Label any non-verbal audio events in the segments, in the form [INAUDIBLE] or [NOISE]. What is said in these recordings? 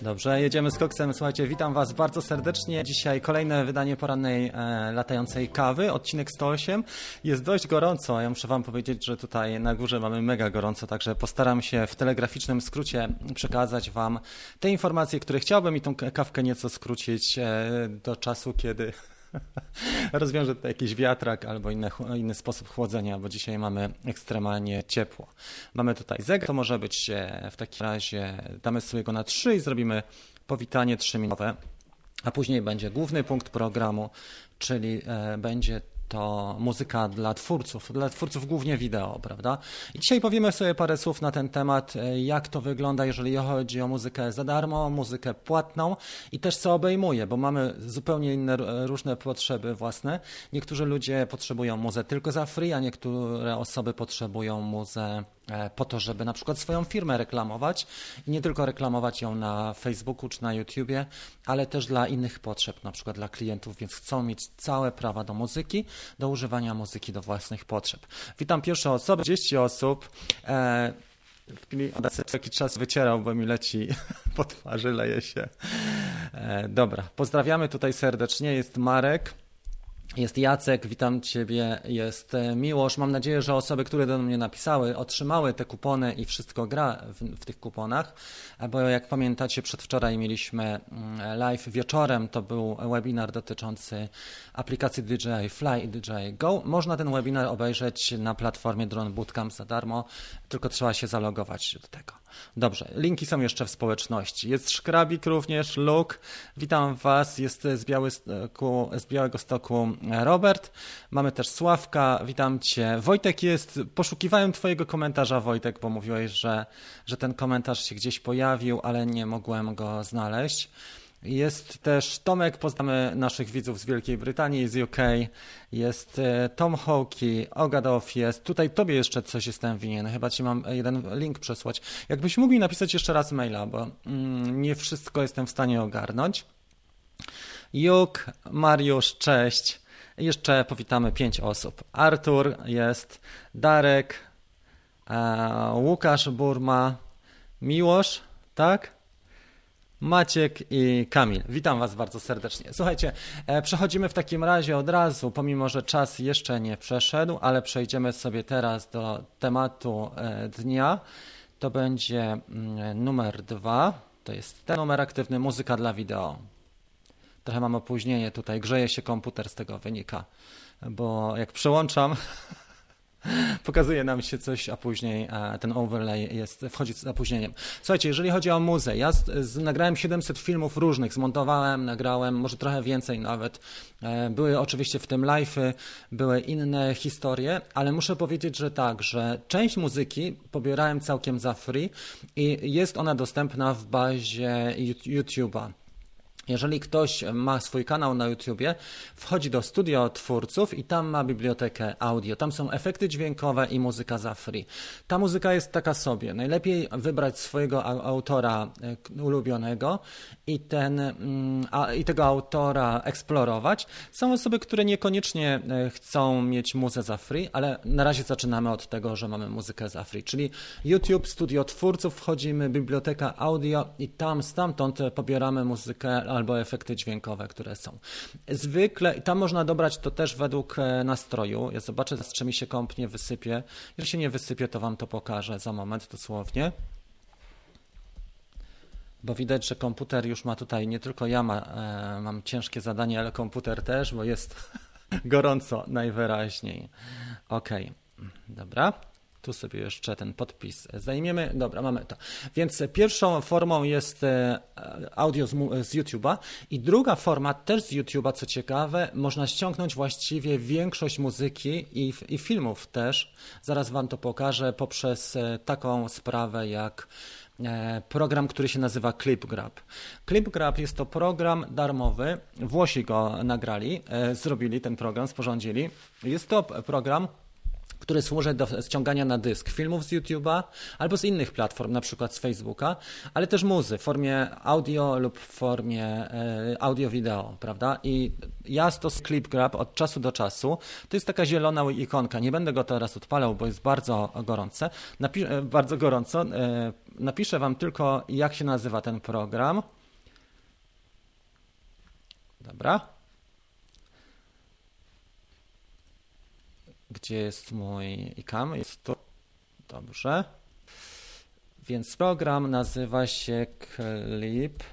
Dobrze, jedziemy z koksem. Słuchajcie, witam Was bardzo serdecznie. Dzisiaj kolejne wydanie porannej e, latającej kawy, odcinek 108. Jest dość gorąco. Ja muszę Wam powiedzieć, że tutaj na górze mamy mega gorąco, także postaram się w telegraficznym skrócie przekazać Wam te informacje, które chciałbym i tą kawkę nieco skrócić e, do czasu, kiedy [LAUGHS] rozwiąże to jakiś wiatrak albo inny, inny sposób chłodzenia, bo dzisiaj mamy ekstremalnie ciepło. Mamy tutaj zegar, to może być e, w takim razie, damy sobie go na 3 i zrobimy powitanie 3-minutowe, a później będzie główny punkt programu, czyli e, będzie to muzyka dla twórców, dla twórców głównie wideo, prawda? I dzisiaj powiemy sobie parę słów na ten temat, e, jak to wygląda, jeżeli chodzi o muzykę za darmo, muzykę płatną i też co obejmuje, bo mamy zupełnie inne różne potrzeby własne. Niektórzy ludzie potrzebują muzę tylko za free, a niektóre osoby potrzebują muzę po to, żeby na przykład swoją firmę reklamować i nie tylko reklamować ją na Facebooku czy na YouTubie, ale też dla innych potrzeb, na przykład dla klientów, więc chcą mieć całe prawa do muzyki, do używania muzyki do własnych potrzeb. Witam pierwsze osoby, 30 osób. E, w chwili jaki czas wycierał, bo mi leci [LAUGHS] po twarzy, leje się. E, dobra, pozdrawiamy tutaj serdecznie. Jest Marek. Jest Jacek, witam Ciebie, jest e, Miłosz. Mam nadzieję, że osoby, które do mnie napisały, otrzymały te kupony i wszystko gra w, w, tych kuponach, bo jak pamiętacie, przedwczoraj mieliśmy mm, live wieczorem, to był webinar dotyczący aplikacji DJI Fly i DJI Go. Można ten webinar obejrzeć na platformie Drone Bootcamp za darmo, tylko trzeba się zalogować do tego. Dobrze, linki są jeszcze w społeczności. Jest Szkrabik również, Luke, witam Was, jest z, z Białego Stoku Robert, mamy też Sławka, witam Cię. Wojtek jest, poszukiwałem Twojego komentarza Wojtek, bo mówiłeś, że, że ten komentarz się gdzieś pojawił, ale nie mogłem go znaleźć. Jest też Tomek, poznamy naszych widzów z Wielkiej Brytanii, z UK. Jest e, Tom Hawkey, Ogadow jest. Tutaj tobie jeszcze coś jestem winien. Chyba ci mam jeden link przesłać. Jakbyś mógł mi napisać jeszcze raz maila, bo mm, nie wszystko jestem w stanie ogarnąć. Juk, Mariusz, cześć. Jeszcze powitamy pięć osób. Artur jest, Darek, e, Łukasz Burma, Miłosz, tak? Maciek i Kamil. Witam Was bardzo serdecznie. Słuchajcie, e, przechodzimy w takim razie od razu, pomimo że czas jeszcze nie przeszedł, ale przejdziemy sobie teraz do tematu e, dnia. To będzie mm, numer dwa. To jest ten numer aktywny muzyka dla wideo. Trochę mam opóźnienie tutaj, grzeje się komputer, z tego wynika, bo jak przełączam [LAUGHS] [LAUGHS] pokazuje nam się coś, a później ten overlay jest, wchodzi z opóźnieniem. Słuchajcie, jeżeli chodzi o muzę, ja z, z, nagrałem 700 filmów różnych, zmontowałem, nagrałem, może trochę więcej nawet. E, były oczywiście w tym live'y, były inne historie, ale muszę powiedzieć, że tak, że część muzyki pobierałem całkiem za free i jest ona dostępna w bazie YouTube'a. Jeżeli ktoś ma swój kanał na YouTubie, wchodzi do studio twórców i tam ma bibliotekę audio. Tam są efekty dźwiękowe i muzyka za free. Ta muzyka jest taka sobie. Najlepiej wybrać swojego autora e, ulubionego i, ten, mm, i tego autora eksplorować. Są osoby, które niekoniecznie e, chcą mieć muzę za free, ale na razie zaczynamy od tego, że mamy muzykę za free. Czyli YouTube, studio twórców, wchodzimy, biblioteka audio i tam stamtąd pobieramy muzykę albo efekty dźwiękowe, które są. Zwykle, tam można dobrać to też według e, nastroju. Ja zobaczę, czy mi się komp nie wysypie. Jeżeli się nie wysypie, to Wam to pokażę za moment dosłownie. Bo widać, że komputer już ma tutaj, nie tylko ja ma, e, mam ciężkie zadanie, ale komputer też, bo jest [LAUGHS] gorąco najwyraźniej. Ok, dobra. Tu sobie jeszcze ten podpis zajmiemy. Dobra, mamy to. Więc pierwszą formą jest e, audio z, z YouTube'a i druga forma też z YouTube'a, co ciekawe, można ściągnąć właściwie większość muzyki i, i filmów też. Zaraz Wam to pokażę poprzez e, taką sprawę jak e, program, który się nazywa ClipGrab. ClipGrab jest to program darmowy. Włosi go nagrali, zrobili ten program, sporządzili. Jest to program, który służy do ściągania na dysk filmów z YouTube'a albo z innych platform, na przykład z Facebooka, ale też muzy w formie audio lub w formie e, audio-wideo, prawda? I ja stosuję ClipGrab od czasu do czasu. To jest taka zielona ikonka. Nie będę go teraz odpalał, bo jest bardzo gorące. Napi e, bardzo gorąco. E, napiszę Wam tylko, jak się nazywa ten program. Dobra. Gdzie jest mój ICAM? Jest tu. Dobrze. Więc program nazywa się Clip.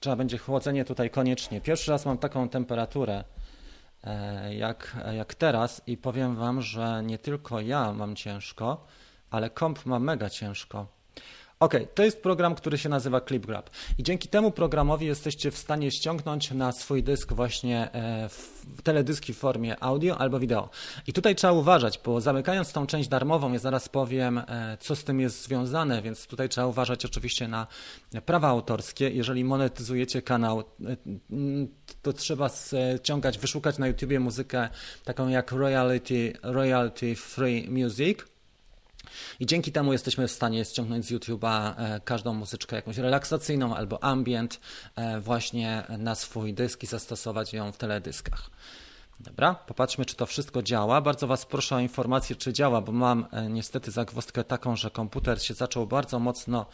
Trzeba będzie chłodzenie tutaj koniecznie. Pierwszy raz mam taką temperaturę e, jak, jak teraz i powiem Wam, że nie tylko ja mam ciężko, ale komp ma mega ciężko. Ok, to jest program, który się nazywa ClipGrab i dzięki temu programowi jesteście w stanie ściągnąć na swój dysk właśnie e, teledyski w formie audio albo wideo. I tutaj trzeba uważać, bo zamykając tą część darmową, ja zaraz powiem, e, co z tym jest związane, więc tutaj trzeba uważać oczywiście na prawa autorskie. Jeżeli monetyzujecie kanał, e, to trzeba ściągać, wyszukać na YouTubie muzykę taką jak royalty, royalty free music i dzięki temu jesteśmy w stanie ściągnąć z YouTube'a e, każdą muzyczkę jakąś relaksacyjną albo ambient e, właśnie na swój dysk i zastosować ją w teledyskach. Dobra, popatrzmy, czy to wszystko działa. Bardzo Was proszę o informację, czy działa, bo mam e, niestety zagwozdkę taką, że komputer się zaczął bardzo mocno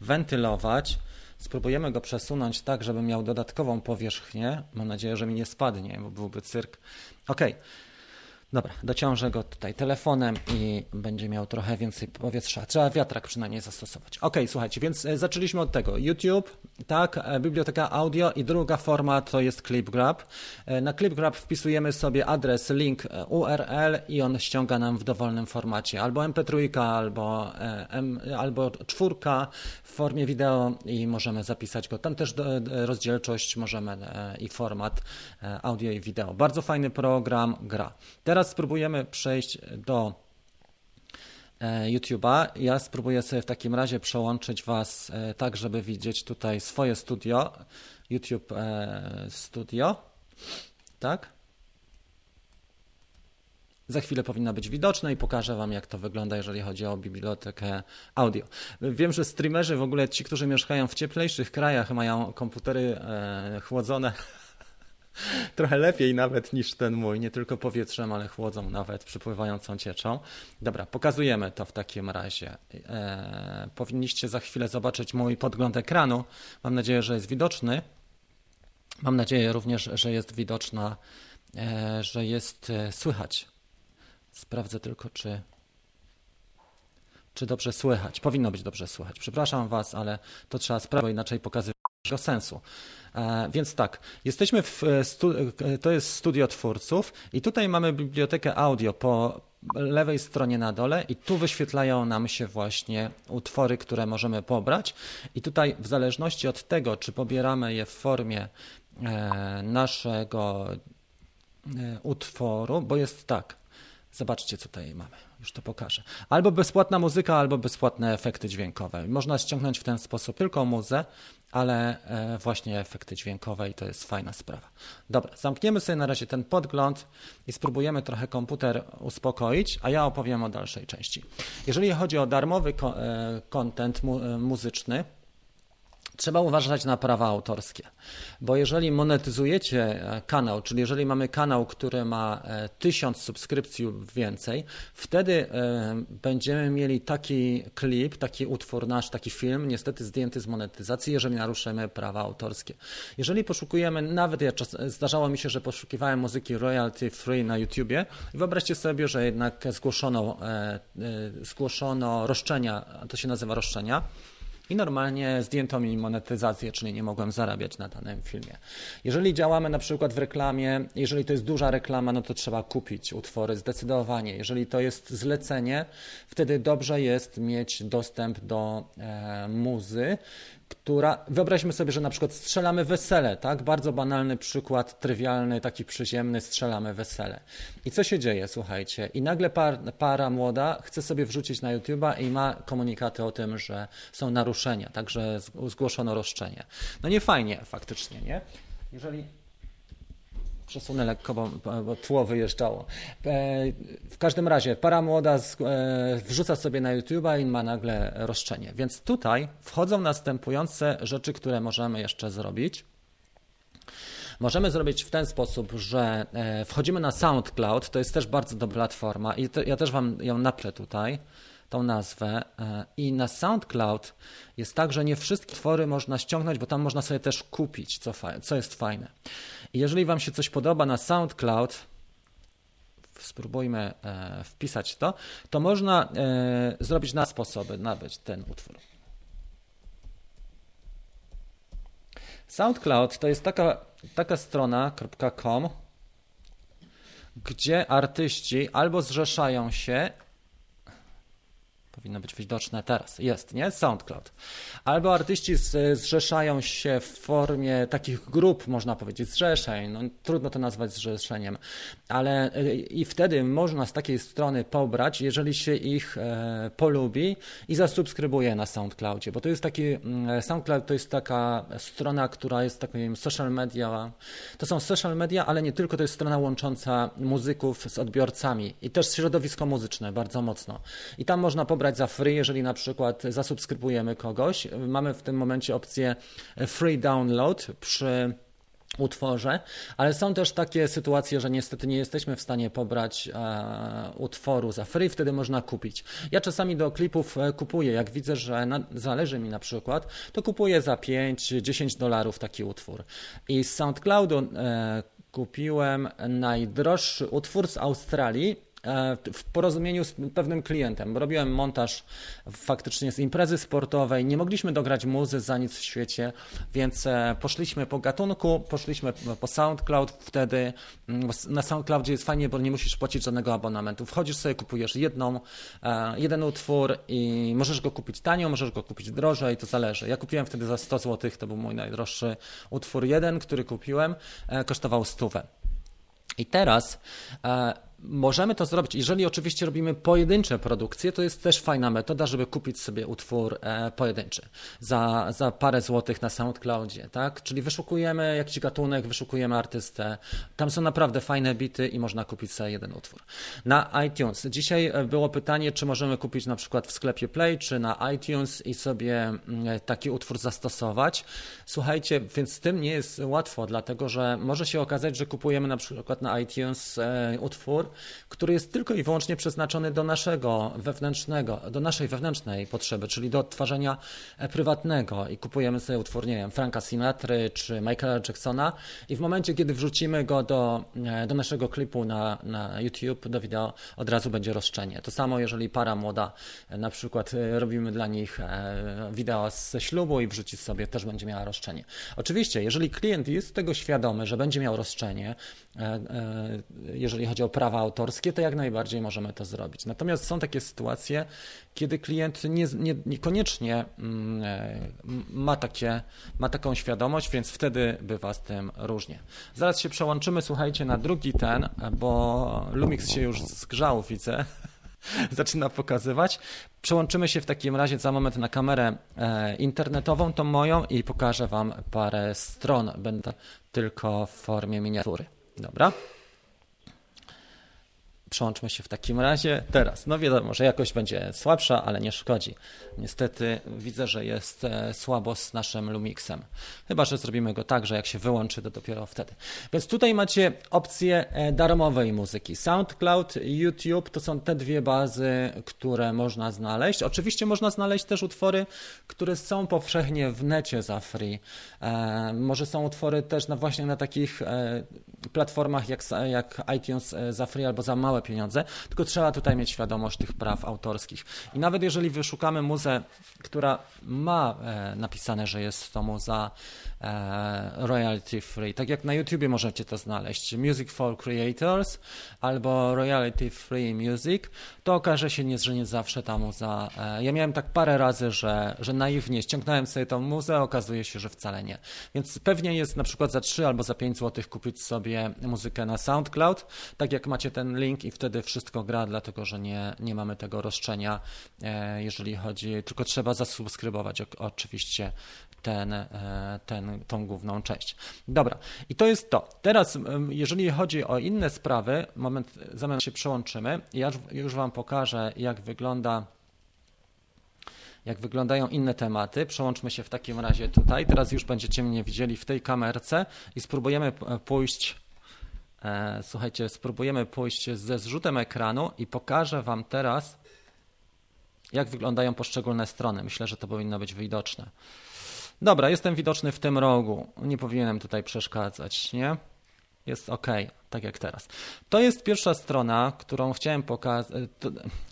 wentylować. Spróbujemy go przesunąć tak, żeby miał dodatkową powierzchnię. Mam nadzieję, że mi nie spadnie, bo byłby cyrk. Ok. Dobra, dociążę go tutaj telefonem i będzie miał trochę więcej powietrza. Trzeba wiatrak przynajmniej zastosować. Ok, słuchajcie, więc e, zaczęliśmy od tego. YouTube, tak, e, biblioteka audio i druga forma to jest ClipGrab. E, na ClipGrab wpisujemy sobie adres, link URL i on ściąga nam w dowolnym formacie. Albo MP3, albo, M, albo czwórka w formie wideo i możemy zapisać go. Tam też rozdzielczość możemy i format audio i wideo. Bardzo fajny program, gra. Teraz teraz spróbujemy przejść do e, YouTube'a. Ja spróbuję sobie w takim razie przełączyć Was e, tak, żeby widzieć tutaj swoje studio. YouTube e, Studio. Tak? Za chwilę powinno być widoczne i pokażę Wam, jak to wygląda, jeżeli chodzi o bibliotekę audio. Wiem, że streamerzy, w ogóle ci, którzy mieszkają w cieplejszych krajach, mają komputery chłodzone [LAUGHS] trochę lepiej nawet niż ten mój, nie tylko powietrzem, ale chłodzą nawet przypływającą cieczą. Dobra, pokazujemy to w takim razie. E, powinniście za chwilę zobaczyć mój podgląd ekranu. Mam nadzieję, że jest widoczny. Mam nadzieję również, że jest widoczna, e, że jest e, słychać. Sprawdzę tylko, czy, czy dobrze słychać. Powinno być dobrze słychać. Przepraszam Was, ale to trzeba sprawdzić, inaczej pokazywać sensu. E, więc tak, jesteśmy w, e, e, to jest studio twórców i tutaj mamy bibliotekę audio po lewej stronie na dole i tu wyświetlają nam się właśnie utwory, które możemy pobrać i tutaj w zależności od tego, czy pobieramy je w formie naszego utworu, bo jest tak, zobaczcie co tutaj mamy, już to pokażę. Albo bezpłatna muzyka, albo bezpłatne efekty dźwiękowe. Można ściągnąć w ten sposób tylko muzę, ale e, właśnie efekty dźwiękowe i to jest fajna sprawa. Dobra, zamkniemy sobie na razie ten podgląd i spróbujemy trochę komputer uspokoić, a ja opowiem o dalszej części. Jeżeli chodzi o darmowy e, content e, muzyczny, Trzeba uważać na prawa autorskie, bo jeżeli monetyzujecie e, kanał, czyli jeżeli mamy kanał, który ma e, tysiąc subskrypcji lub więcej, wtedy e, będziemy mieli taki klip, taki utwór nasz, taki film, niestety zdjęty z monetyzacji, jeżeli naruszymy prawa autorskie. Jeżeli poszukujemy, nawet ja czas, zdarzało mi się, że poszukiwałem muzyki royalty free na YouTubie, wyobraźcie sobie, że jednak zgłoszono, zgłoszono roszczenia, to się nazywa roszczenia, i normalnie zdjęto mi monetyzację, czyli nie mogłem zarabiać na danym filmie. Jeżeli działamy na przykład w reklamie, jeżeli to jest duża reklama, no to trzeba kupić utwory zdecydowanie. Jeżeli to jest zlecenie, wtedy dobrze jest mieć dostęp do e, muzy, która, wyobraźmy sobie, że na przykład strzelamy wesele, tak? Bardzo banalny przykład, trywialny, taki przyziemny, strzelamy wesele. I co się dzieje, słuchajcie? I nagle par, para młoda chce sobie wrzucić na YouTube'a i ma komunikaty o tym, że są naruszenia, także zgłoszono roszczenie. No nie fajnie faktycznie, nie? Jeżeli przesunę lekko, bo, bo tło wyjeżdżało. E, w każdym razie para młoda e, wrzuca sobie na YouTube'a i ma nagle roszczenie. Więc tutaj wchodzą następujące rzeczy, które możemy jeszcze zrobić. Możemy zrobić w ten sposób, że e, wchodzimy na SoundCloud, to jest też bardzo dobra platforma i ja też Wam ją naplę tutaj, tą nazwę. E, I na SoundCloud jest tak, że nie wszystkie twory można ściągnąć, bo tam można sobie też kupić, co, co jest fajne. I jeżeli Wam się coś podoba na SoundCloud, spróbujmy e, wpisać to, to można zrobić na sposoby nabyć ten utwór. SoundCloud to jest taka, taka strona.com, gdzie artyści albo zrzeszają się powinno być widoczne teraz. Jest, nie? SoundCloud. Albo artyści zrzeszają się w formie takich grup, można powiedzieć, zrzeszeń. No, trudno to nazwać zrzeszeniem, ale e, i wtedy można z takiej strony pobrać, jeżeli się ich e, polubi i zasubskrybuje na SoundCloudzie, bo to jest taki, mm, SoundCloud to jest taka strona, która jest takim social media, to są social media, ale nie tylko, to jest strona łącząca muzyków z odbiorcami i też środowisko muzyczne bardzo mocno. I tam można pobrać za free, jeżeli na przykład zasubskrybujemy kogoś. Mamy w tym momencie opcję free download przy utworze, ale są też takie sytuacje, że niestety nie jesteśmy w stanie pobrać e, utworu za free, wtedy można kupić. Ja czasami do klipów e, kupuję, jak widzę, że na, zależy mi na przykład, to kupuję za 5-10 dolarów taki utwór. I z SoundCloudu e, kupiłem najdroższy utwór z Australii w porozumieniu z pewnym klientem. Robiłem montaż faktycznie z imprezy sportowej, nie mogliśmy dograć muzy za nic w świecie, więc e, poszliśmy po gatunku, poszliśmy po SoundCloud, wtedy mm, na SoundCloudzie jest fajnie, bo nie musisz płacić żadnego abonamentu. Wchodzisz sobie, kupujesz jedną, e, jeden utwór i możesz go kupić tanio, możesz go kupić drożej, to zależy. Ja kupiłem wtedy za 100 zł, to był mój najdroższy utwór jeden, który kupiłem, kosztował stówę. I teraz Możemy to zrobić, jeżeli oczywiście robimy pojedyncze produkcje, to jest też fajna metoda, żeby kupić sobie utwór e, pojedynczy za, za parę złotych na SoundCloudzie, tak? Czyli wyszukujemy jakiś gatunek, wyszukujemy artystę, tam są naprawdę fajne bity i można kupić sobie jeden utwór. Na iTunes. Dzisiaj e, było pytanie, czy możemy kupić na przykład w sklepie Play, czy na iTunes i sobie mm, taki utwór zastosować. Słuchajcie, więc z tym nie jest łatwo, dlatego że może się okazać, że kupujemy na przykład na iTunes e, utwór, który jest tylko i wyłącznie przeznaczony do naszego wewnętrznego, do naszej wewnętrznej potrzeby, czyli do odtwarzania e, prywatnego i kupujemy sobie utwór, nie wiem, Franka Sinatry czy Michaela Jacksona i w momencie, kiedy wrzucimy go do, e, do naszego klipu na, na YouTube, do wideo, od razu będzie roszczenie. To samo, jeżeli para młoda, e, na przykład robimy dla nich wideo ze ślubu i wrzuci sobie, też będzie miała roszczenie. Oczywiście, jeżeli klient jest tego świadomy, że będzie miał roszczenie, jeżeli chodzi o prawa autorskie, to jak najbardziej możemy to zrobić. Natomiast są takie sytuacje, kiedy klient nie, nie, niekoniecznie mm, e, ma, takie, ma taką świadomość, więc wtedy bywa z tym różnie. Zaraz się przełączymy, słuchajcie, na drugi ten, bo Lumix się już zgrzał, widzę. [LAUGHS] Zaczyna pokazywać. Przełączymy się w takim razie za moment na kamerę e, internetową, tą moją, i pokażę Wam parę stron. Będę tylko w formie miniatury. Dobra? Przełączmy się w takim razie teraz. No wiadomo, że jakość będzie słabsza, ale nie szkodzi. Niestety widzę, że jest e, słabo z naszym Lumixem. Chyba, że zrobimy go tak, że jak się wyłączy, to dopiero wtedy. Więc tutaj macie opcję e, darmowej muzyki. SoundCloud, YouTube to są te dwie bazy, które można znaleźć. Oczywiście można znaleźć też utwory, które są powszechnie w necie za free. E, może są utwory też na właśnie na takich platformach jak, jak iTunes za free albo za małe pieniądze, tylko trzeba tutaj mieć świadomość tych praw autorskich. I nawet jeżeli wyszukamy muzę, która ma e, napisane, że jest to muza e, royalty free, tak jak na YouTubie możecie to znaleźć, Music for Creators albo royalty free music, to okaże się, nie, że nie zawsze ta muza. E, ja miałem tak parę razy, że, że naiwnie ściągnąłem sobie tą muzę, okazuje się, że wcale nie. Więc pewnie jest na przykład za 3 albo za 5 zł kupić sobie muzykę na SoundCloud, tak jak macie ten link i wtedy wszystko gra, dlatego że nie, nie mamy tego roszczenia, jeżeli chodzi, tylko trzeba zasubskrybować oczywiście ten, ten, tą główną część. Dobra, i to jest to. Teraz, jeżeli chodzi o inne sprawy, moment, zamiast się przełączymy, ja już, już Wam pokażę, jak wygląda jak wyglądają inne tematy. Przełączmy się w takim razie tutaj. Teraz już będziecie mnie widzieli w tej kamerce i spróbujemy pójść. E, słuchajcie, spróbujemy pójść ze zrzutem ekranu i pokażę Wam teraz, jak wyglądają poszczególne strony. Myślę, że to powinno być widoczne. Dobra, jestem widoczny w tym rogu. Nie powinienem tutaj przeszkadzać, nie? Jest ok tak jak teraz. To jest pierwsza strona, którą chciałem pokazać.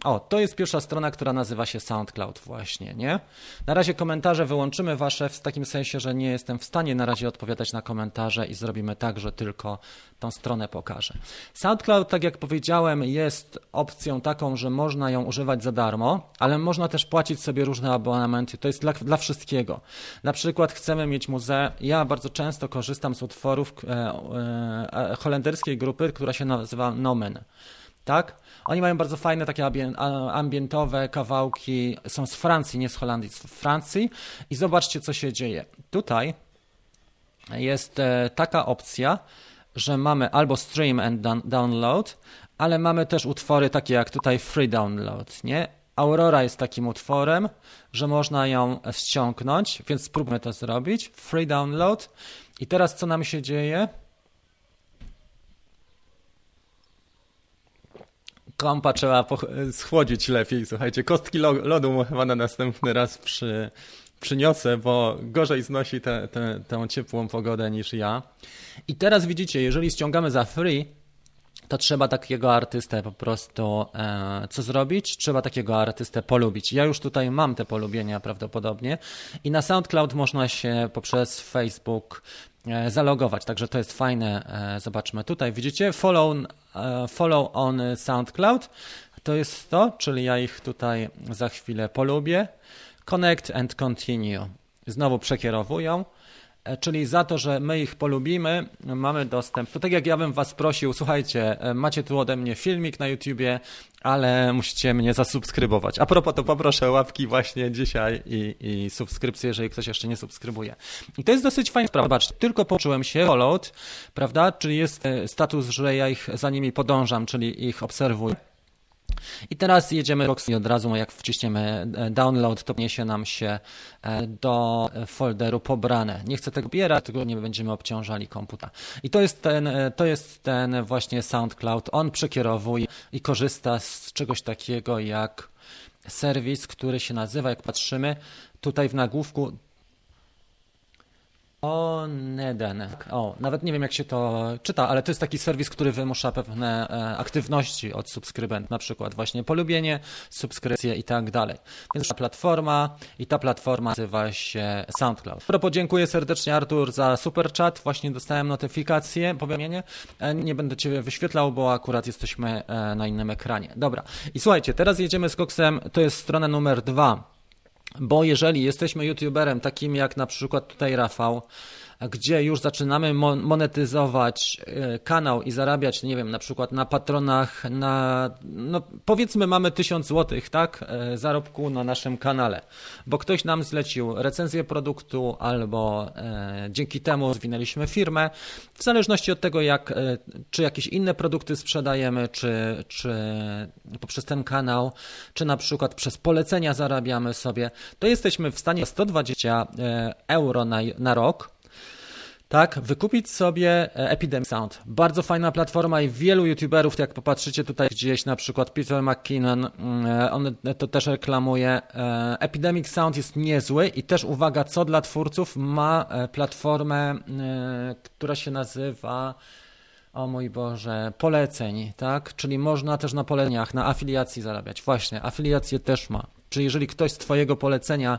O, to jest pierwsza strona, która nazywa się SoundCloud właśnie, nie? Na razie komentarze wyłączymy wasze w takim sensie, że nie jestem w stanie na razie odpowiadać na komentarze i zrobimy tak, że tylko tą stronę pokażę. SoundCloud, tak jak powiedziałem, jest opcją taką, że można ją używać za darmo, ale można też płacić sobie różne abonamenty. To jest dla, dla wszystkiego. Na przykład chcemy mieć muzeum. Ja bardzo często korzystam z utworów e, e, e grupy, która się nazywa Nomen. Tak? Oni mają bardzo fajne takie ambientowe kawałki, są z Francji, nie z Holandii, z Francji i zobaczcie, co się dzieje. Tutaj jest e, taka opcja, że mamy albo stream and download, ale mamy też utwory takie jak tutaj free download, nie? Aurora jest takim utworem, że można ją ściągnąć, więc spróbujmy to zrobić. Free download. I teraz co nam się dzieje? Klampa trzeba schłodzić lepiej, słuchajcie. Kostki lodu chyba na następny raz przy, przyniosę, bo gorzej znosi tę te, te, tę ciepłą pogodę niż ja. I teraz widzicie, jeżeli ściągamy za free, to trzeba takiego artystę po prostu e, co zrobić? Trzeba takiego artystę polubić. Ja już tutaj mam te polubienia prawdopodobnie i na SoundCloud można się poprzez Facebook zalogować. Także to jest fajne. E, zobaczmy tutaj. Widzicie? Follow, e, follow on SoundCloud. To jest to, czyli ja ich tutaj za chwilę polubię. Connect and continue. Znowu przekierowują. E, czyli za to, że my ich polubimy, mamy dostęp. To tak jak ja bym was prosił, słuchajcie, e, macie tu ode mnie filmik na YouTubie, ale musicie mnie zasubskrybować. A propos, to poproszę łapki właśnie dzisiaj i, i subskrypcję, jeżeli ktoś jeszcze nie subskrybuje. I to jest dosyć fajna sprawa. Zobaczcie, tylko poczułem się followed, prawda? Czyli jest e, status, że ja ich za nimi podążam, czyli ich obserwuję. I teraz jedziemy i od razu, jak wciśniemy e, download, to niesie nam się e, do folderu pobrane. Nie chcę tego bierać, tylko nie będziemy obciążali komputera. I to jest ten, e, to jest ten właśnie SoundCloud. On przekierowuje i korzysta z czegoś takiego jak serwis, który się nazywa, jak patrzymy tutaj w nagłówku, o, Neden. O, nawet nie wiem jak się to czyta, ale to jest taki serwis, który wymusza pewne e, aktywności od subskrybentów, na przykład właśnie polubienie, subskrypcje i tak dalej. Więc ta platforma i ta platforma nazywa się SoundCloud. A dziękuję serdecznie Artur za super chat. Właśnie dostałem notyfikację, powiadomienie. E, nie będę Cię wyświetlał, bo akurat jesteśmy e, na innym ekranie. Dobra. I słuchajcie, teraz jedziemy z koksem. To jest strona numer dwa bo jeżeli jesteśmy youtuberem takim jak na przykład tutaj Rafał, gdzie już zaczynamy monetyzować e, kanał i zarabiać, nie wiem, na przykład na patronach, na, no powiedzmy mamy 1000 złotych, tak, e, zarobku na naszym kanale, bo ktoś nam zlecił recenzję produktu albo e, dzięki temu rozwinęliśmy firmę, w zależności od tego, jak, czy jakieś inne produkty sprzedajemy, czy, czy poprzez ten kanał, czy na przykład przez polecenia zarabiamy sobie, to jesteśmy w stanie 120 e, euro na, na rok tak, wykupić sobie e, Epidemic Sound. Bardzo fajna platforma i wielu youtuberów, jak popatrzycie tutaj gdzieś, na przykład Peter McKinnon, mm, e, on to też reklamuje. E, Epidemic Sound jest niezły i też uwaga, co dla twórców, ma platformę, która się nazywa o mój Boże, poleceń, tak? Czyli można też na poleceniach, na afiliacji zarabiać. Właśnie, afiliację też ma. Czyli jeżeli ktoś z Twojego polecenia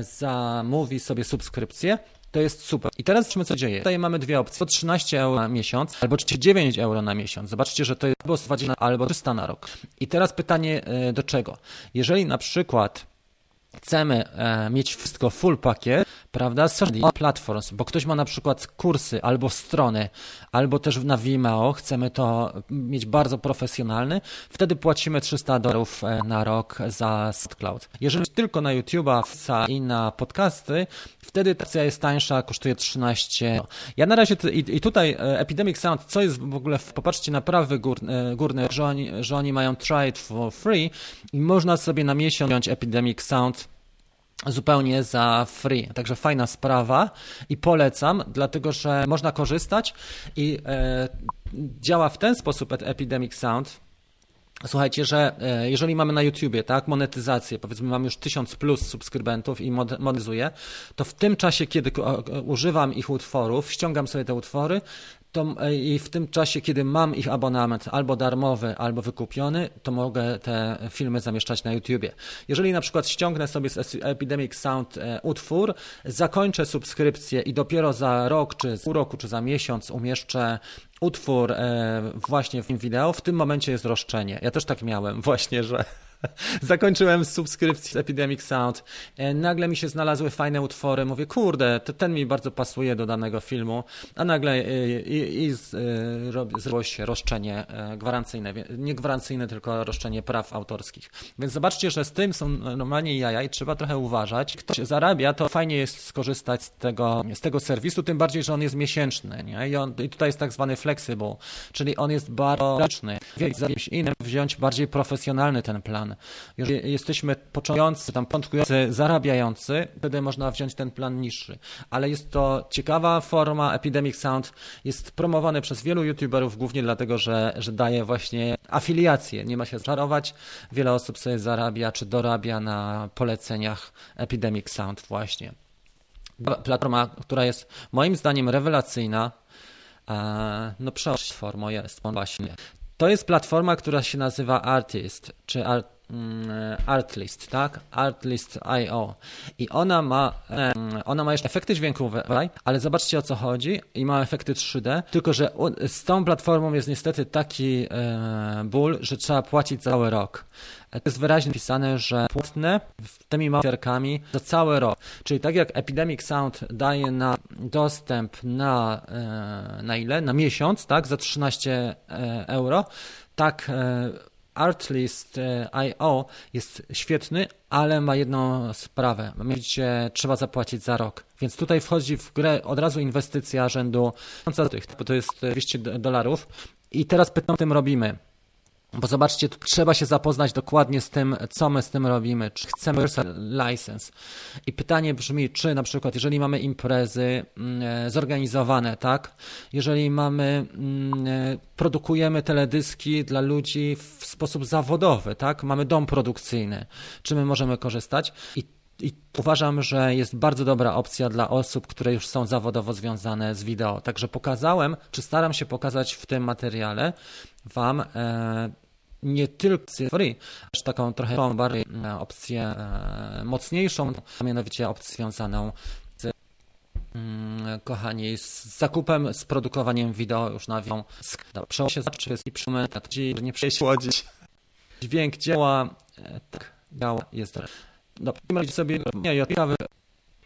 zamówi sobie subskrypcję, to jest super. I teraz zobaczmy, co dzieje. Tutaj mamy dwie opcje. 13 euro na miesiąc albo 9 euro na miesiąc. Zobaczcie, że to jest albo 20 albo 300 na rok. I teraz pytanie e, do czego? Jeżeli na przykład chcemy e, mieć wszystko full pakiet, prawda, social platforms, bo ktoś ma na przykład kursy albo strony, albo też na Vimeo, chcemy to mieć bardzo profesjonalny, wtedy płacimy 300 dolarów e, na rok za SoundCloud. Jeżeli tylko na YouTube'a i na podcasty, wtedy ta opcja jest tańsza, kosztuje 13. Ja na razie, i, tutaj e, Epidemic Sound, co jest w ogóle, popatrzcie na prawy górny, górny, że oni, że oni mają try it for free i można sobie na miesiąc wziąć Epidemic Sound zupełnie za free. Także fajna sprawa i polecam, dlatego że można korzystać i e, działa w ten sposób Epidemic Sound. Słuchajcie, że e, jeżeli mamy na YouTubie, tak, monetyzację, powiedzmy mam już 1000 plus subskrybentów i monetyzuję, to w tym czasie, kiedy używam ich utworów, ściągam sobie te utwory, to e, i w tym czasie, kiedy mam ich abonament albo darmowy, albo wykupiony, to mogę te filmy zamieszczać na YouTubie. Jeżeli na przykład ściągnę sobie z Epidemic Sound e, utwór, zakończę subskrypcję i dopiero za rok, czy pół roku, czy za miesiąc umieszczę utwór e, właśnie w tym wideo, w tym momencie jest roszczenie. Ja też tak miałem [LAUGHS] właśnie, że [LAUGHS] Zakończyłem subskrypcję Epidemic Sound. E, nagle mi się znalazły fajne utwory. Mówię, kurde, to ten mi bardzo pasuje do danego filmu. A nagle e, i, i, i zrobiło się roszczenie e, gwarancyjne. Nie gwarancyjne, tylko roszczenie praw autorskich. Więc zobaczcie, że z tym są normalnie jaja i trzeba trochę uważać. Ktoś zarabia, to fajnie jest skorzystać z tego, z tego serwisu, tym bardziej, że on jest miesięczny. Nie? I, on, I tutaj jest tak zwany flexible, czyli on jest bardzo ręczny. Za kimś innym wziąć bardziej profesjonalny ten plan. Jeżeli jesteśmy początkujący, tam początkujący, zarabiający, wtedy można wziąć ten plan niższy. Ale jest to ciekawa forma. Epidemic Sound jest promowany przez wielu youtuberów, głównie dlatego, że, że daje właśnie afiliacje. Nie ma się czarować. Wiele osób sobie zarabia czy dorabia na poleceniach Epidemic Sound właśnie. Platforma, która jest moim zdaniem rewelacyjna, no przełącz formą jest on właśnie. To jest platforma, która się nazywa Artist, czy Art, Artlist, tak? Artlist.io. I ona ma, ona ma jeszcze efekty dźwiękowe, ale zobaczcie o co chodzi i ma efekty 3D, tylko że z tą platformą jest niestety taki e, ból, że trzeba płacić cały rok. To jest wyraźnie napisane, że płatne tymi małpierkami za cały rok. Czyli tak jak Epidemic Sound daje na dostęp na, e, na ile? Na miesiąc, tak? Za 13 e, euro. Tak e, Artlist.io jest świetny, ale ma jedną sprawę. Mianowicie trzeba zapłacić za rok. Więc tutaj wchodzi w grę od razu inwestycja rzędu 1000 zł, bo to jest 200 dolarów. I teraz pytam, tym robimy. Bo zobaczcie, tu trzeba się zapoznać dokładnie z tym, co my z tym robimy, czy chcemy license. I pytanie brzmi, czy na przykład, jeżeli mamy imprezy mm, e, zorganizowane, tak? Jeżeli mamy, mm, e, produkujemy teledyski dla ludzi w sposób zawodowy, tak? Mamy dom produkcyjny, czy my możemy korzystać? I i uważam, że jest bardzo dobra opcja dla osób, które już są zawodowo związane z wideo. Także pokazałem, czy staram się pokazać w tym materiale Wam e, nie tylko free, lecz taką trochę bardziej e, opcję e, mocniejszą, a mianowicie opcję związaną z mm, kochani, z zakupem, z produkowaniem wideo już na wią. Przeło się zawsze i przypomnę, nie przejść Dźwięk działa, tak, działa, jest Dobrze, sobie nie, ja ciekawy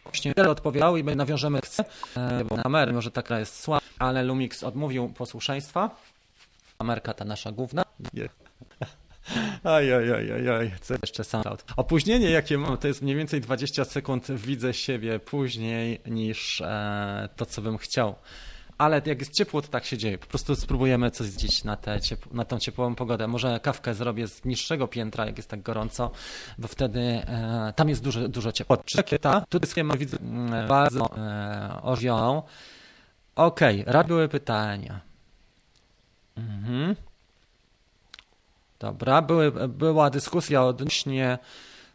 właśnie odpowiadał i nawiążemy chcę, bo kamery może taka jest słaba, ale Lumix odmówił posłuszeństwa. Kamerka ta nasza główna. [LAUGHS] Aj, aj, aj, aj, aj. Co jeszcze SoundCloud. Opóźnienie, jakie mam, to jest mniej więcej 20 sekund widzę siebie później niż e, to, co bym chciał. Ale jak jest ciepło, to tak się dzieje. Po prostu spróbujemy coś zdzić na, tę ciep- na tą ciepłą pogodę. Może kawkę zrobię z niższego piętra, jak jest tak gorąco, bo wtedy e, tam jest dużo, dużo ciepło. Ta, tutaj schema widzę mm, bardzo e, ożioną. Okej, okay, były pytania. Mhm. Dobra, były, była dyskusja odnośnie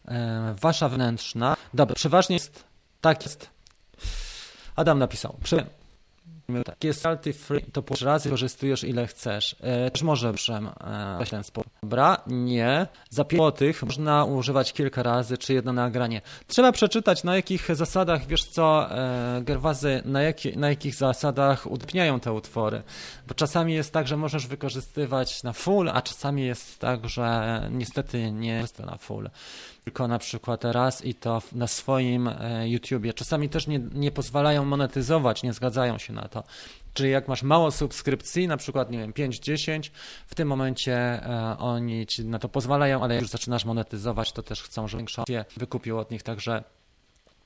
e, wasza wnętrzna. Dobra, przeważnie jest, tak jest. Adam napisał. Przy, takie salty free, to po razy korzystujesz ile chcesz. E, może przem e, ten sposób. Dobra, nie. Za 5 złotych można używać kilka razy, czy jedno nagranie. Trzeba przeczytać na jakich zasadach, wiesz co, e, Gerwazy, na, jaki, na jakich zasadach udostępniają te utwory. Bo czasami jest tak, że możesz wykorzystywać na full, a czasami jest tak, że niestety nie jest to na full tylko na przykład raz i to na swoim e, YouTubie. Czasami też nie, nie pozwalają monetyzować, nie zgadzają się na to. Czyli jak masz mało subskrypcji, na przykład, nie wiem, 5-10, w tym momencie e, oni ci na to pozwalają, ale jak już zaczynasz monetyzować, to też chcą, żeby większość wykupił od nich, także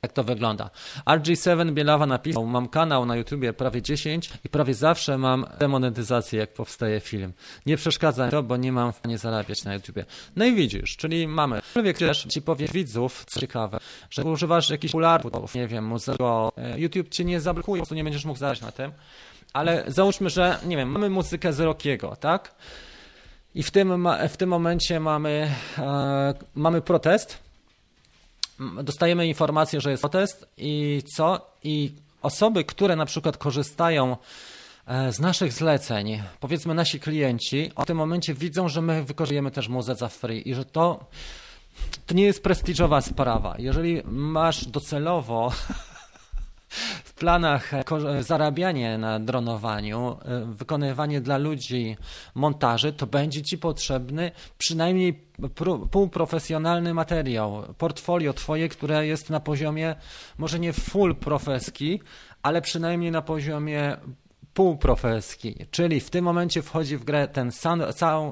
jak to wygląda. RG7 Bielawa napisał, mam kanał na YouTubie prawie 10 i prawie zawsze mam demonetyzację, jak powstaje film. Nie przeszkadza to, bo nie mam w stanie zarabiać na YouTubie. No i widzisz, czyli mamy. Człowiek też ci powie widzów, co ciekawe, że używasz jakichś popularnych, nie wiem, muzyko, e, YouTube cię nie zablokuje, po prostu nie będziesz mógł zarabiać na tym. Ale załóżmy, że, nie wiem, mamy muzykę z Rockiego, tak? I w tym, w tym momencie mamy, e, mamy protest, dostajemy informację, że jest protest i co? I osoby, które na przykład korzystają e, z naszych zleceń, powiedzmy nasi klienci, w tym momencie widzą, że my wykorzystujemy też muzę za free i że to, to nie jest prestiżowa sprawa. Jeżeli masz docelowo [LAUGHS] w planach zarabianie na dronowaniu, e, wykonywanie dla ludzi montaży, to będzie Ci potrzebny przynajmniej półprofesjonalny materiał, portfolio Twoje, które jest na poziomie może nie full profeski, ale przynajmniej na poziomie półprofeski, czyli w tym momencie wchodzi w grę ten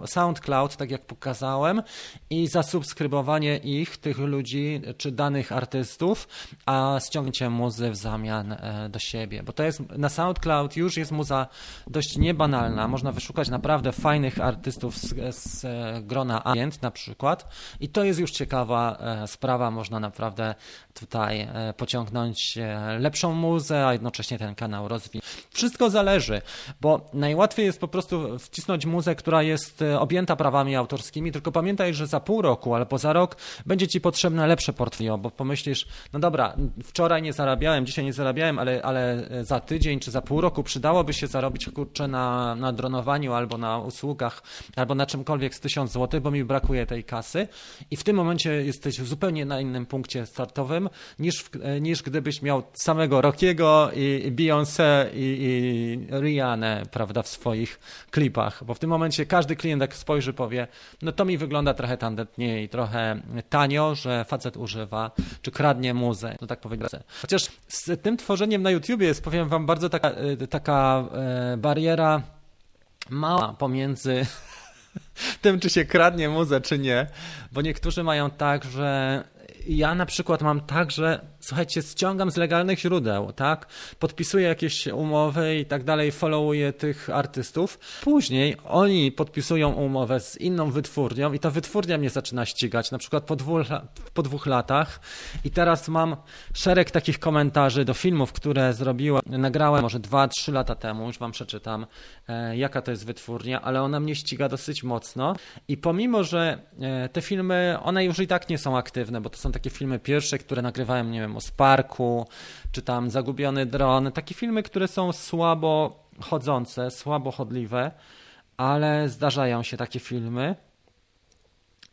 SoundCloud, tak jak pokazałem, i zasubskrybowanie ich, tych ludzi czy danych artystów, a ściągnięcie muzy w zamian e, do siebie. Bo to jest na SoundCloud już jest muza dość niebanalna. Można wyszukać naprawdę fajnych artystów z, z e, grona agent na przykład, i to jest już ciekawa e, sprawa. Można naprawdę tutaj pociągnąć lepszą muzę, a jednocześnie ten kanał rozwijać. Wszystko zależy bo najłatwiej jest po prostu wcisnąć muzę, która jest e, objęta prawami autorskimi, tylko pamiętaj, że za pół roku albo za rok będzie ci potrzebne lepsze portfolio, bo pomyślisz, no dobra, wczoraj nie zarabiałem, dzisiaj nie zarabiałem, ale, ale e, za tydzień czy za pół roku przydałoby się zarobić kurczę na, na dronowaniu albo na usługach, albo na czymkolwiek z tysiąc złotych, bo mi brakuje tej kasy. I w tym momencie jesteś zupełnie na innym punkcie startowym niż, e, niż gdybyś miał samego Rockiego i, i Beyoncé i, i Rihanna, prawda, w swoich klipach, bo w tym momencie każdy klient jak spojrzy powie, no to mi wygląda trochę tandetnie i trochę tanio, że facet używa, czy kradnie muzę, to tak powiedzieć. Chociaż z tym tworzeniem na YouTubie jest, powiem wam, bardzo taka, y, taka e, bariera mała pomiędzy [LAUGHS] tym, czy się kradnie muzę, czy nie, bo niektórzy mają tak, że ja na przykład mam tak, że słuchajcie, ściągam z legalnych źródeł, tak? Podpisuję jakieś umowy i tak dalej, followuję tych artystów. Później oni podpisują umowę z inną wytwórnią i ta wytwórnia mnie zaczyna ścigać, na przykład po dwóch, po dwóch latach. I teraz mam szereg takich komentarzy do filmów, które zrobiłem, nagrałem może dwa, trzy lata temu, już wam przeczytam, e, jaka to jest wytwórnia, ale ona mnie ściga dosyć mocno. I pomimo, że e, te filmy, one już i tak nie są aktywne, bo to są takie filmy pierwsze, które nagrywałem, nie wiem, o Sparku, czy tam Zagubiony Dron. Takie filmy, które są słabo chodzące, słabo chodliwe, ale zdarzają się takie filmy.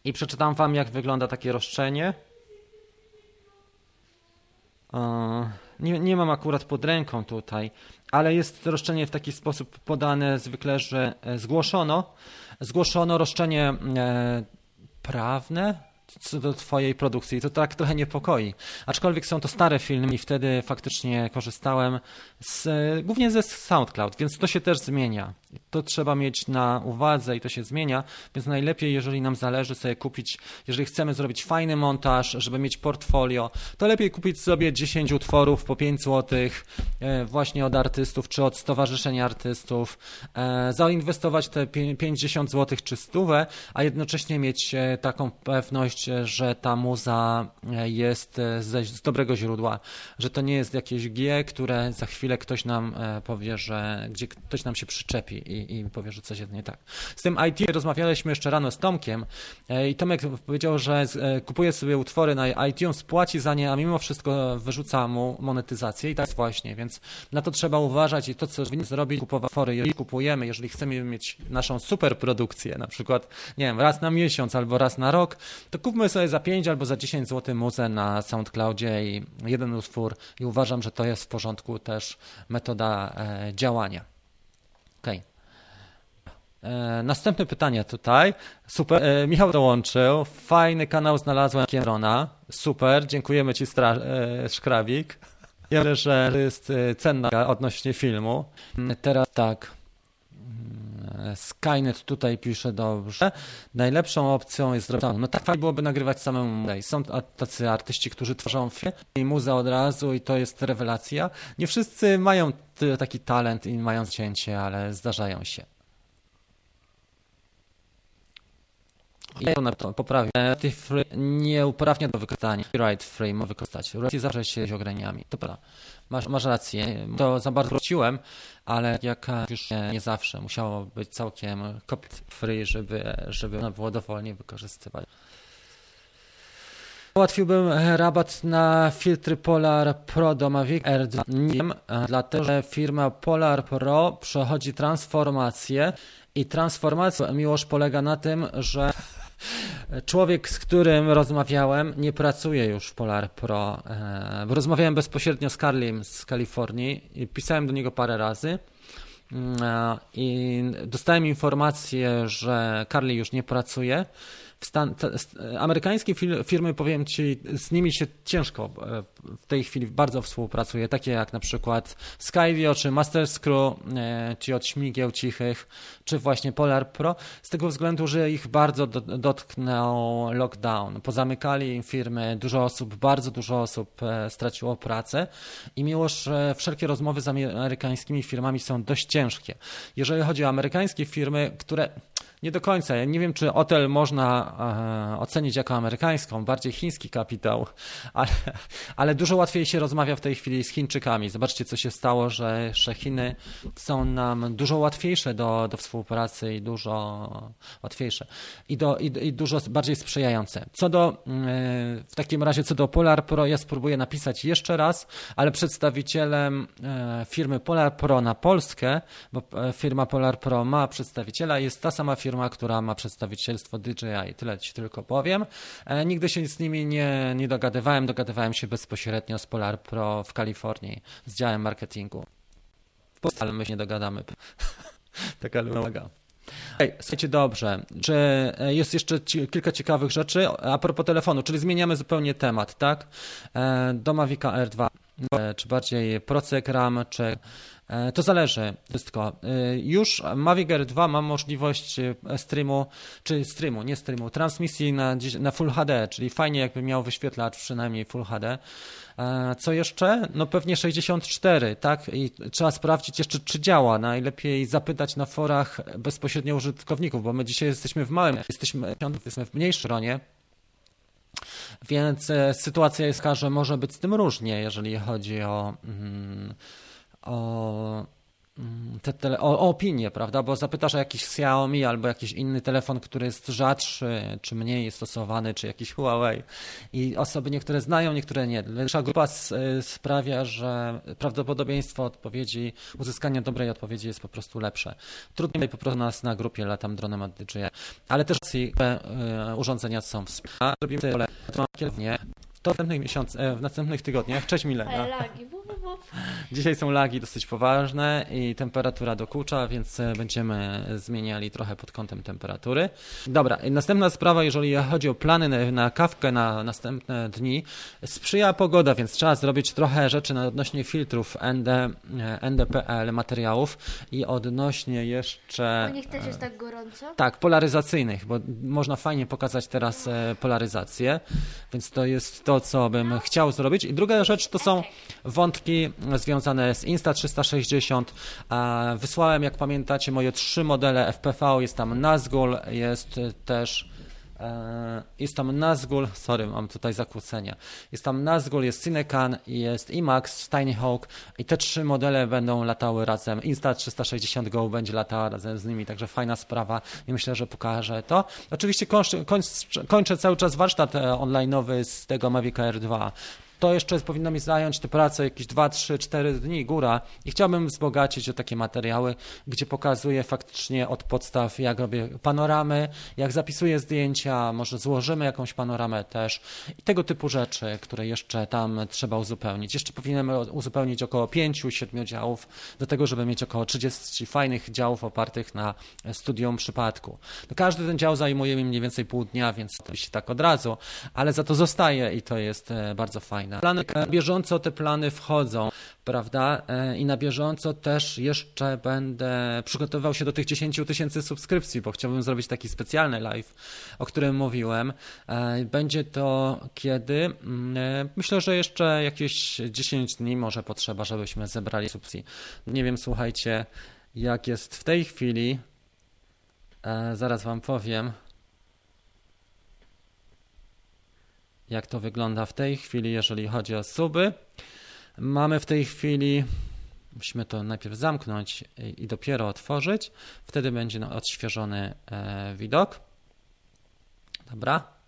I przeczytam wam, jak wygląda takie roszczenie. Nie, nie mam akurat pod ręką tutaj, ale jest roszczenie w taki sposób podane zwykle, że e, zgłoszono, zgłoszono roszczenie e, prawne, co do twojej produkcji. To tak trochę niepokoi. Aczkolwiek są to stare filmy i wtedy faktycznie korzystałem z, głównie ze SoundCloud, więc to się też zmienia. To trzeba mieć na uwadze i to się zmienia, więc najlepiej, jeżeli nam zależy sobie kupić, jeżeli chcemy zrobić fajny montaż, żeby mieć portfolio, to lepiej kupić sobie 10 utworów po 5 zł e, właśnie od artystów czy od stowarzyszenia artystów, e, zainwestować te 50 zł czy stówę, a jednocześnie mieć e, taką pewność, że ta muza jest z dobrego źródła, że to nie jest jakieś G, które za chwilę ktoś nam powie, że gdzie ktoś nam się przyczepi i, i powie, że coś jest nie tak. Z tym IT rozmawialiśmy jeszcze rano z Tomkiem i Tomek powiedział, że kupuje sobie utwory na iTunes, płaci za nie, a mimo wszystko wyrzuca mu monetyzację i tak właśnie, więc na to trzeba uważać i to, co powinniśmy zrobić, kupować utwory, jeżeli kupujemy, jeżeli chcemy mieć naszą super produkcję, na przykład, nie wiem, raz na miesiąc albo raz na rok, to kupmy sobie za 5 albo za 10 zł muzę na SoundCloudzie i jeden utwór i uważam, że to jest w porządku też metoda e, działania. Okej. Okay. E, następne pytanie tutaj. Super. E, Michał dołączył. Fajny kanał znalazłem Kierona. Super. Dziękujemy Ci, Stra- e, Szkrawik. [LAUGHS] Myślę, że jest cenna odnośnie filmu. Teraz tak. Skynet tutaj pisze dobrze. Najlepszą opcją jest zrobić. No tak fajnie byłoby nagrywać samemu. Są tacy artyści, którzy tworzą film i muza od razu i to jest rewelacja. Nie wszyscy mają taki talent i mają cięcie, ale zdarzają się. I to to poprawię. Free nie uprawnia do wykorzystania. Right free może wykorzystać. Royalty zawsze się ograniami. To prawda. Masz, masz rację. To za bardzo wróciłem, ale jak już nie, nie zawsze. Musiało być całkiem copy free, żeby, żeby można było dowolnie wykorzystywać. Ułatwiłbym rabat na filtry Polar Pro do Mavic R2. Nie wiem, dlatego że firma Polar Pro przechodzi transformację i transformacja miłość polega na tym, że Człowiek, z którym rozmawiałem, nie pracuje już w Polar Pro. E, rozmawiałem bezpośrednio z Carlim z Kalifornii i pisałem do niego parę razy. Mm, I dostałem informację, że Carly już nie pracuje Stan, amerykańskie firmy, powiem Ci, z nimi się ciężko e, w tej chwili bardzo współpracuje, takie jak na przykład Skydio, czy Master Screw, e, czy od Śmigieł Cichych, czy właśnie Polar Pro, z tego względu, że ich bardzo dotknął lockdown. Pozamykali firmy, dużo osób, bardzo dużo osób e, straciło pracę i mimo, że wszelkie rozmowy z amerykańskimi firmami są dość ciężkie. Jeżeli chodzi o amerykańskie firmy, które nie do końca. Ja nie wiem, czy hotel można e, ocenić jako amerykańską, bardziej chiński kapitał, ale, ale dużo łatwiej się rozmawia w tej chwili z Chińczykami. Zobaczcie, co się stało, że, że Chiny są nam dużo łatwiejsze do, do współpracy i dużo łatwiejsze i, do, i, i dużo bardziej sprzyjające. Co do, e, w takim razie, co do Polar Pro, ja spróbuję napisać jeszcze raz, ale przedstawicielem e, firmy Polar Pro na Polskę, bo e, firma Polar Pro ma przedstawiciela, jest ta sama firma, firma, która ma przedstawicielstwo DJI. Tyle ci tylko powiem. E, nigdy się z nimi nie, nie dogadywałem. Dogadywałem się bezpośrednio z Polar Pro w Kalifornii z działem marketingu. W Polsce, ale my się nie dogadamy. [LAUGHS] Taka lumaga. Hey, słuchajcie, dobrze. Czy e, jest jeszcze kilka ciekawych rzeczy a propos telefonu, czyli zmieniamy zupełnie temat, tak? E, do Mavica R2, czy bardziej Procek RAM, czy E, to zależy wszystko. E, już Mavic Air 2 ma możliwość e, streamu, czy streamu, nie streamu, transmisji na, na Full HD, czyli fajnie jakby miał wyświetlacz przynajmniej Full HD. Co jeszcze? No pewnie 64, tak? I trzeba sprawdzić jeszcze, czy działa. Najlepiej zapytać na forach bezpośrednio użytkowników, bo my dzisiaj jesteśmy w małym, jesteśmy, jesteśmy w mniejszym gronie. Więc sytuacja jest taka, że może być z tym różnie, jeżeli chodzi o. Mm, o, mm, te tele, o, o opinię, prawda? Bo zapytasz o jakiś Xiaomi albo jakiś inny telefon, który jest rzadszy, czy mniej stosowany, czy jakiś Huawei. I osoby niektóre znają, niektóre nie. Większa grupa sprawia, że prawdopodobieństwo odpowiedzi, uzyskania dobrej odpowiedzi jest po prostu lepsze. Trudniej po prostu nas na grupie latam dronem od DJI. Ale też te urządzenia są wspaniałe. Robimy tyle, w następnych miesiącach, e, w następnych tygodniach. Cześć Milena. Dzisiaj są lagi dosyć poważne i temperatura dokucza, więc e, będziemy zmieniali trochę pod kątem temperatury. Dobra, następna sprawa, jeżeli chodzi o plany na kawkę na następne dni, sprzyja pogoda, więc trzeba zrobić trochę rzeczy odnośnie filtrów ND, e, NDPL materiałów i odnośnie jeszcze... U nich też jest tak gorąco? Tak, polaryzacyjnych, bo można fajnie pokazać teraz polaryzację, więc to jest to, co bym chciał zrobić. I druga rzecz to są wątki związane z Insta360. Wysłałem, jak pamiętacie, moje trzy modele FPV. Jest tam Nazgul, jest też E, Jest tam Nazgul, sorry, mam tutaj zakłócenie. Jest tam Nazgul, jest Cinecan, jest IMAX, Tiny Hawk i te trzy modele będą latały razem. Insta360 Go będzie latała razem z nimi, także fajna sprawa i myślę, że pokażę to. Oczywiście kończę, kończę, kończę cały czas warsztat e, online'owy z tego Mavic Air 2 to jeszcze powinno mi zająć tę pracę jakieś 2, 3, 4 dni góra i chciałbym wzbogacić o takie materiały, gdzie pokazuję faktycznie od podstaw, jak robię panoramy, jak zapisuję zdjęcia, może złożymy jakąś panoramę też i tego typu rzeczy, które jeszcze tam trzeba uzupełnić. Jeszcze powinienem uzupełnić około 5-7 działów do tego, żeby mieć około 30 fajnych działów opartych na studium przypadku. No każdy ten dział zajmuje mi mniej więcej pół dnia, więc to się tak od razu, ale za to zostaje i to jest e, bardzo fajne. Plany, na bieżąco te plany wchodzą, prawda? E, I na bieżąco też jeszcze będę przygotowywał się do tych 10 tysięcy subskrypcji, bo chciałbym zrobić taki specjalny live, o którym mówiłem. E, Będzie to kiedy? Mm, e, Myślę, że jeszcze jakieś 10 dni może potrzeba, żebyśmy zebrali subskrypcji. Nie wiem, słuchajcie, jak jest w tej chwili. Zaraz Wam powiem. Jak to wygląda w tej chwili, jeżeli chodzi o suby. Mamy w tej chwili, musimy to najpierw zamknąć i dopiero otworzyć. Wtedy będzie no, odświeżony e, widok. Dobra.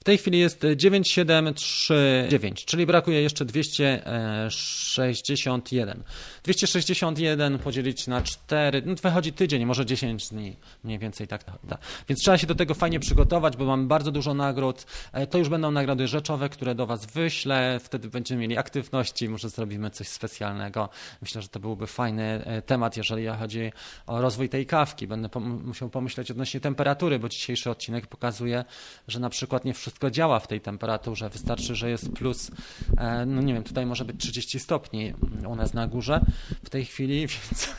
W tej chwili jest 9739, czyli brakuje jeszcze 261. 261 podzielić na 4, no wychodzi tydzień, może 10 dni, mniej więcej tak. Da. Więc trzeba się do tego fajnie przygotować, bo mamy bardzo dużo nagród. E, To już będą nagrody rzeczowe, które do Was wyślę, wtedy będziemy mieli aktywności, może zrobimy coś specjalnego. Myślę, że to byłby fajny e, temat, jeżeli chodzi o rozwój tej kawki. Będę musiał pomyśleć odnośnie temperatury, bo dzisiejszy odcinek pokazuje, że na przykład nie wszystko działa w tej temperaturze. Wystarczy, że jest plus, e, no nie wiem, tutaj może być 30 stopni u nas na górze w tej chwili, [LAUGHS] więc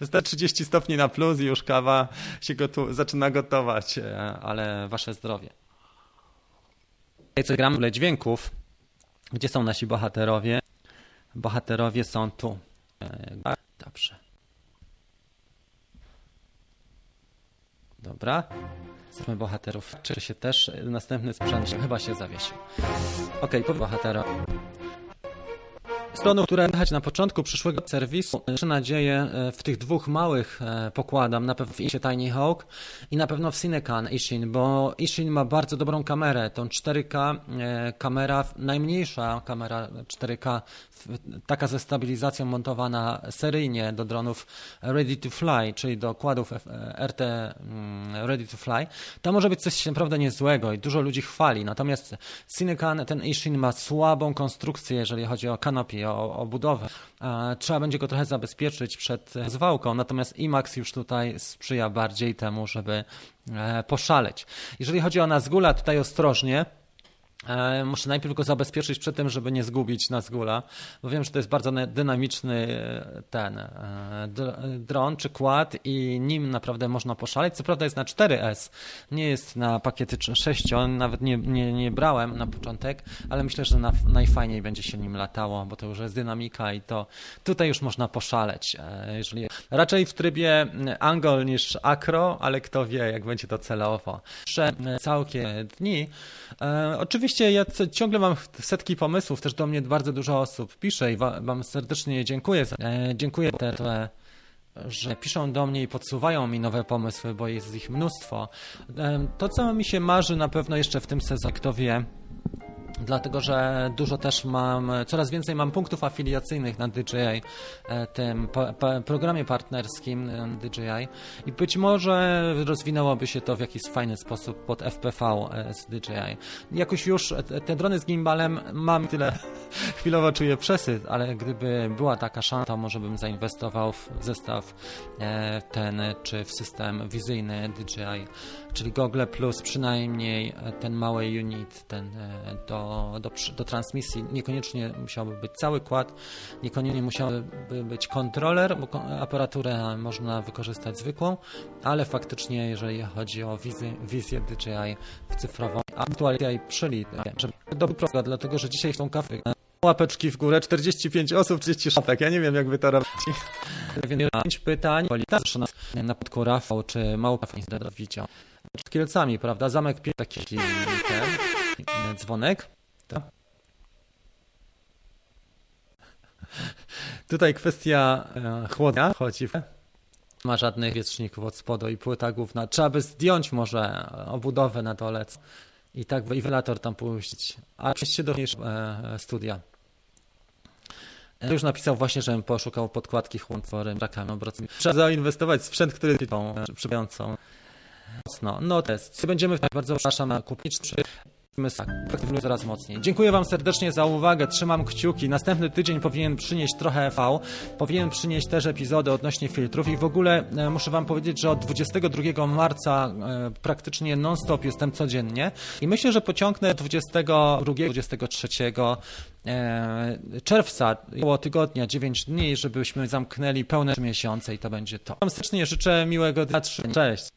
wystarczy 30 stopni na plus i już kawa się gotu- zaczyna gotować, e, ale wasze zdrowie. Co gram w dźwięków, gdzie są nasi bohaterowie? Bohaterowie są tu. E, Dobrze. Dobra. Zobaczmy bohaterów. Czy się też następny sprzęt chyba się zawiesił. Okej, okay, bohatera. Stronu, które jechać na początku przyszłego serwisu, trzy nadzieje e, w tych dwóch małych e, pokładam, na pewno w Isie Tiny Hawk i na pewno w Cinecan Ishin, bo Ishin ma bardzo dobrą kamerę, tą 4K e, kamera, najmniejsza kamera 4K, taka ze stabilizacją montowana seryjnie do dronów Ready to Fly, czyli do kładów RT mm, Ready to Fly, to może być coś naprawdę niezłego i dużo ludzi chwali, natomiast Cinecan, ten Ishin ma słabą konstrukcję, jeżeli chodzi o o, o budowę. Trzeba będzie go trochę zabezpieczyć przed zwałką, natomiast IMAX już tutaj sprzyja bardziej temu, żeby e, poszaleć. Jeżeli chodzi o Nazgula, tutaj ostrożnie, E, muszę najpierw go zabezpieczyć przed tym, żeby nie zgubić Nazgula, bo wiem, że to jest bardzo dynamiczny e, ten e, dron czy kład i nim naprawdę można poszaleć. Co prawda jest na 4S, nie jest na pakiety 6, nawet nie, nie, nie brałem na początek, ale myślę, że na, najfajniej będzie się nim latało, bo to już jest dynamika i to tutaj już można poszaleć. Jeżeli, raczej w trybie Angol niż Acro, ale kto wie, jak będzie to celowo. Prze całkiem dni. Oczywiście Oczywiście ja ciągle mam setki pomysłów, też do mnie bardzo dużo osób pisze i Wam serdecznie dziękuję. Za, e, dziękuję, te, że piszą do mnie i podsuwają mi nowe pomysły, bo jest ich mnóstwo. E, to, co mi się marzy na pewno jeszcze w tym sezonie, kto wie, dlatego że dużo też mam, coraz więcej mam punktów afiliacyjnych na DJI, e, tym programie partnerskim e, DJI i być może rozwinęłoby się to w jakiś fajny sposób pod FPV e, z DJI. Jakoś już te drony z gimbalem mam tyle, [LAUGHS] chwilowo czuję przesyt, ale gdyby była taka szansa, to może bym zainwestował w zestaw ten, czy w system wizyjny DJI, czyli Google Plus przynajmniej ten mały unit, ten do do, do, transmisji niekoniecznie musiałby być cały kład, niekoniecznie musiałby być kontroler, bo aparaturę można wykorzystać zwykłą, ale faktycznie jeżeli chodzi o wizję, wizję DJI w cyfrową, aktualnie żeby dobry program, dlatego że dzisiaj tą kawę łapeczki w górę, 45 osób, 30 szapek, ja nie wiem jak wy to robicie. [LAUGHS] pięć pytań, proszę nas na podku Rafał, czy Małpa widział. Przed Kielcami, prawda? Zamek taki ten dzwonek. Tak. [LAUGHS] Tutaj kwestia e, chłodnia chodzi. Nie ma żadnych wietrzników od spodu i płyta główna. Trzeba by zdjąć może obudowę na dole i tak wentylator tam puścić. A przejść do e, studia. Już napisał właśnie, żebym poszukał podkładki chłoncory brakami obrotnymi. Trzeba zainwestować w sprzęt, który tą przyjącą. Mocno. No test. Będziemy bardzo przepraszam na tak, coraz mocniej. Dziękuję Wam serdecznie za uwagę, trzymam kciuki. Następny tydzień powinien przynieść trochę V, powinien przynieść też epizody odnośnie filtrów i w ogóle e, muszę Wam powiedzieć, że od 22 marca e, praktycznie non-stop jestem codziennie i myślę, że pociągnę 22, 23 e, czerwca, około tygodnia, 9 dni, żebyśmy zamknęli pełne miesiące i to będzie to. Wam serdecznie życzę miłego dnia. Cześć.